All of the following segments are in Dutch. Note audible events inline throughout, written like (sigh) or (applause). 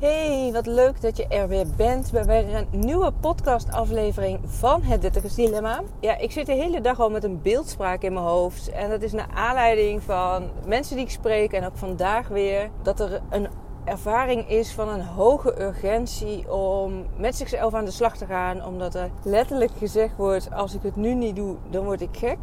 Hey, wat leuk dat je er weer bent bij weer een nieuwe podcastaflevering van Het Dertigers Dilemma. Ja, ik zit de hele dag al met een beeldspraak in mijn hoofd. En dat is naar aanleiding van mensen die ik spreek en ook vandaag weer. Dat er een ervaring is van een hoge urgentie om met zichzelf aan de slag te gaan. Omdat er letterlijk gezegd wordt, als ik het nu niet doe, dan word ik gek.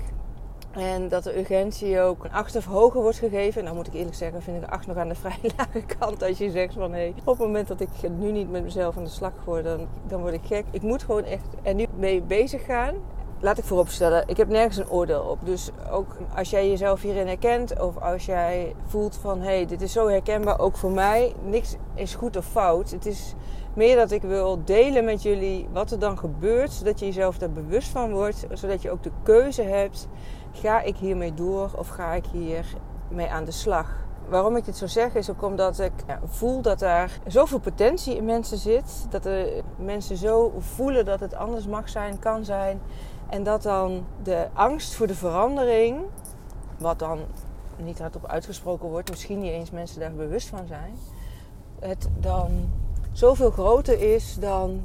En dat de urgentie ook een acht of hoger wordt gegeven. Nou moet ik eerlijk zeggen, vind ik een acht nog aan de (laughs) vrij lage kant. Als je zegt van hé, op het moment dat ik nu niet met mezelf aan de slag word, dan, dan word ik gek. Ik moet gewoon echt er nu mee bezig gaan. Laat ik vooropstellen, ik heb nergens een oordeel op. Dus ook als jij jezelf hierin herkent, of als jij voelt van hé, hey, dit is zo herkenbaar, ook voor mij, niks is goed of fout. Het is meer dat ik wil delen met jullie wat er dan gebeurt, zodat je jezelf daar bewust van wordt, zodat je ook de keuze hebt Ga ik hiermee door of ga ik hiermee aan de slag? Waarom ik dit zo zeg is ook omdat ik voel dat daar zoveel potentie in mensen zit. Dat de mensen zo voelen dat het anders mag zijn, kan zijn. En dat dan de angst voor de verandering, wat dan niet hardop uitgesproken wordt, misschien niet eens mensen daar bewust van zijn, het dan zoveel groter is dan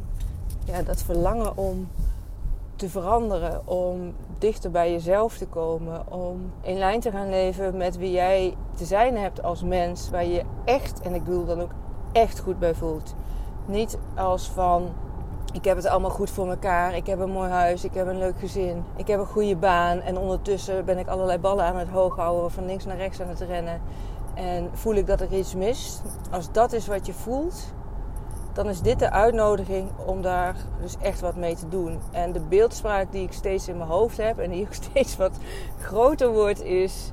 ja, dat verlangen om te veranderen, om dichter bij jezelf te komen, om in lijn te gaan leven met wie jij te zijn hebt als mens, waar je echt, en ik bedoel dan ook echt goed bij voelt. Niet als van ik heb het allemaal goed voor elkaar, ik heb een mooi huis, ik heb een leuk gezin, ik heb een goede baan en ondertussen ben ik allerlei ballen aan het hoog houden, van links naar rechts aan het rennen en voel ik dat er iets mis. Als dat is wat je voelt, dan is dit de uitnodiging om daar dus echt wat mee te doen. En de beeldspraak die ik steeds in mijn hoofd heb en die ook (laughs) steeds wat groter wordt, is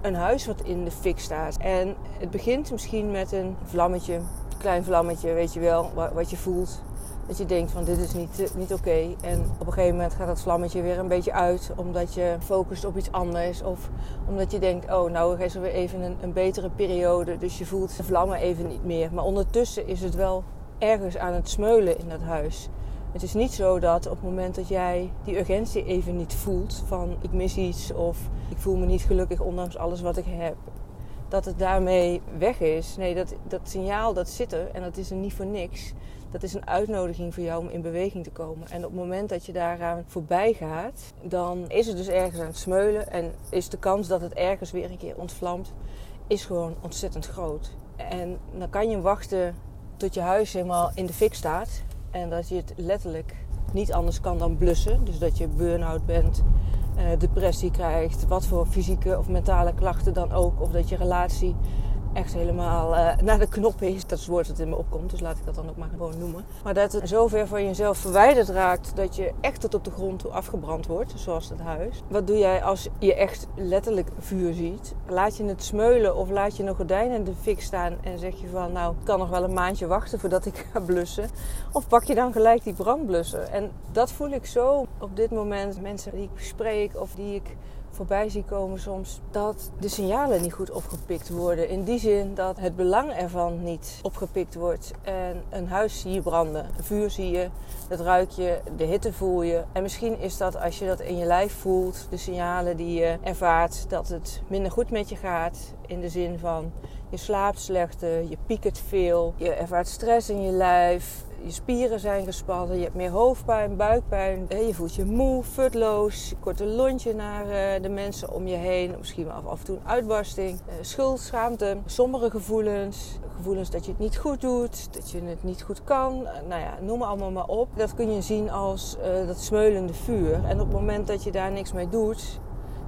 een, huis wat in de fik staat. En het begint misschien met een vlammetje, klein vlammetje, weet je wel, wat je voelt. Dat je denkt van dit is niet, eh, niet oké. En op een gegeven moment gaat dat vlammetje weer een beetje uit. Omdat je focust op iets anders. Of omdat je denkt, oh nou is er weer even een, een betere periode. Dus je voelt de vlammen even niet meer. Maar ondertussen is het wel ergens aan het smeulen in dat huis. Het is niet zo dat op het moment dat jij die urgentie even niet voelt van ik mis iets of ik voel me niet gelukkig ondanks alles wat ik heb, dat het daarmee weg is. Nee, dat, dat signaal dat zit er en dat is er niet voor niks dat is een uitnodiging voor jou om in beweging te komen. En op het moment dat je daaraan voorbij gaat, dan is het dus ergens aan het smeulen. En is de kans dat het ergens weer een keer ontvlamt, is gewoon ontzettend groot. En dan kan je wachten tot je huis helemaal in de fik staat. En dat je het letterlijk niet anders kan dan blussen. Dus dat je burn-out bent, depressie krijgt, wat voor fysieke of mentale klachten dan ook. Of dat je relatie echt helemaal uh, naar de knop is. Dat is het woord dat in me opkomt, dus laat ik dat dan ook maar gewoon noemen. Maar dat het zo ver van jezelf verwijderd raakt dat je echt tot op de grond toe afgebrand wordt, zoals het huis. Wat doe jij als je echt letterlijk vuur ziet? Laat je het smeulen of laat je een gordijn in de fik staan en zeg je van nou, ik kan nog wel een maandje wachten voordat ik ga blussen. Of pak je dan gelijk die brandblussen? En dat voel ik zo op dit moment. Mensen die ik spreek of die ik voorbij zie komen soms dat de signalen niet goed opgepikt worden. In die zin dat het belang ervan niet opgepikt wordt. En een huis zie je branden, een vuur zie je, dat ruik je, de hitte voel je. En misschien is dat als je dat in je lijf voelt, de signalen die je ervaart dat het minder goed met je gaat. In de zin van je slaapt slechter, je piekert veel, je ervaart stress in je lijf, je spieren zijn gespannen, je hebt meer hoofdpijn, buikpijn, je voelt je moe, futloos, je kort een lontje naar eh, de mensen om je heen, misschien wel af en toe een uitbarsting, eh, schuld, schaamte, sombere gevoelens, gevoelens dat je het niet goed doet, dat je het niet goed kan, eh, nou ja, noem maar allemaal maar op. Dat kun je zien als dat smeulende vuur en op het moment dat je daar niks mee doet,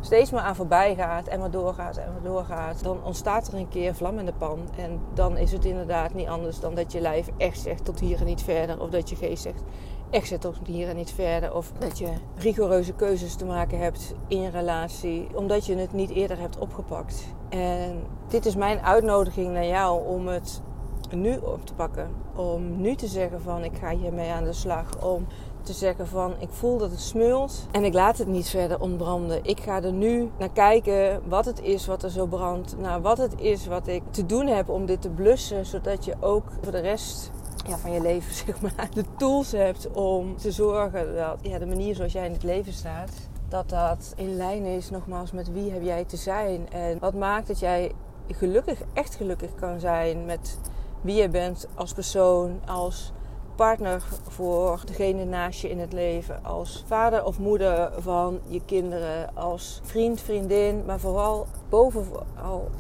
steeds maar aan voorbij gaat en maar doorgaat en maar doorgaat, dan ontstaat er een keer vlam in de pan. En dan is het inderdaad niet anders dan dat je lijf echt zegt tot hier en niet verder. Of dat je geest zegt echt zegt tot hier en niet verder. Of dat je rigoureuze keuzes te maken hebt in je relatie, omdat je het niet eerder hebt opgepakt. En dit is mijn uitnodiging naar jou om het nu op te pakken. Om nu te zeggen van ik ga hiermee aan de slag. Om te zeggen van ik voel dat het smeult en ik laat het niet verder ontbranden. Ik ga er nu naar kijken wat het is wat er zo brandt. Naar wat het is wat ik te doen heb om dit te blussen. Zodat je ook voor de rest ja, van je leven (laughs) zeg maar, de tools hebt om te zorgen dat ja, de manier zoals jij in het leven staat. Dat dat in lijn is nogmaals met wie heb jij te zijn. En wat maakt dat jij gelukkig, echt gelukkig kan zijn met wie je bent als persoon, als partner voor degene naast je in het leven, als vader of moeder van je kinderen, als vriend, vriendin, maar vooral bovenal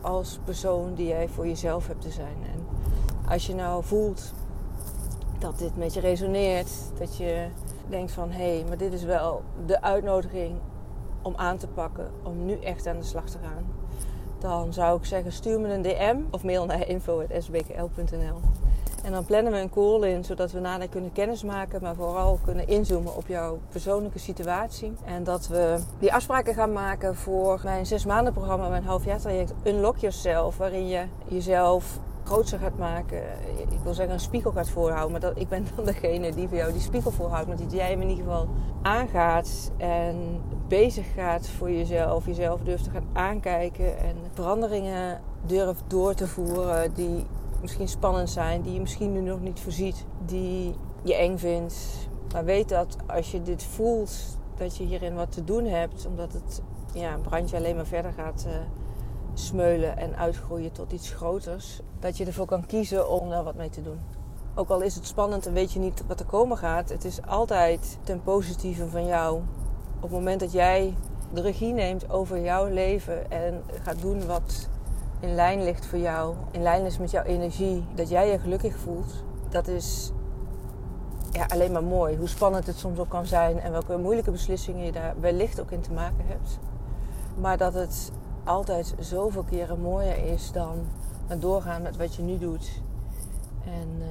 als persoon die jij voor jezelf hebt te zijn. En als je nou voelt dat dit met je resoneert, dat je denkt van hé, hey, maar dit is wel de uitnodiging om aan te pakken, om nu echt aan de slag te gaan. Dan zou ik zeggen, stuur me een DM of mail naar info.sbkl.nl. En dan plannen we een call in, zodat we nader kunnen kennismaken, maar vooral kunnen inzoomen op jouw persoonlijke situatie. En dat we die afspraken gaan maken voor mijn zes maanden programma, mijn halfjaartraject Unlock Yourself, waarin je jezelf groter gaat maken. Ik wil zeggen een spiegel gaat voorhouden. Maar dat, ik ben dan degene die voor jou die spiegel voorhoudt. Maar dat jij hem in ieder geval aangaat en bezig gaat voor jezelf. Jezelf durft te gaan aankijken. En veranderingen durft door te voeren die misschien spannend zijn. Die je misschien nu nog niet voorziet. Die je eng vindt. Maar weet dat als je dit voelt, dat je hierin wat te doen hebt. Omdat het ja, een brandje alleen maar verder gaat... Uh, smeulen en uitgroeien tot iets groters. Dat je ervoor kan kiezen om daar wat mee te doen. Ook al is het spannend en weet je niet wat er komen gaat, het is altijd ten positieve van jou. Op het moment dat jij de regie neemt over jouw leven en gaat doen wat in lijn ligt voor jou, in lijn is met jouw energie, dat jij je gelukkig voelt, dat is ja, alleen maar mooi. Hoe spannend het soms ook kan zijn en welke moeilijke beslissingen je daar wellicht ook in te maken hebt. Maar dat het altijd zoveel keren mooier is dan doorgaan met wat je nu doet. En uh,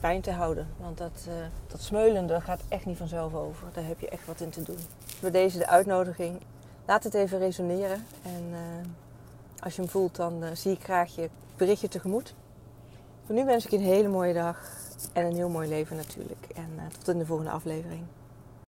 pijn te houden. Want dat, uh, dat smeulende gaat echt niet vanzelf over. Daar heb je echt wat in te doen. Voor deze de uitnodiging. Laat het even resoneren. En uh, als je hem voelt, dan zie ik graag je berichtje tegemoet. Voor nu wens ik je een hele mooie dag. En een heel mooi leven natuurlijk. En tot in de volgende aflevering.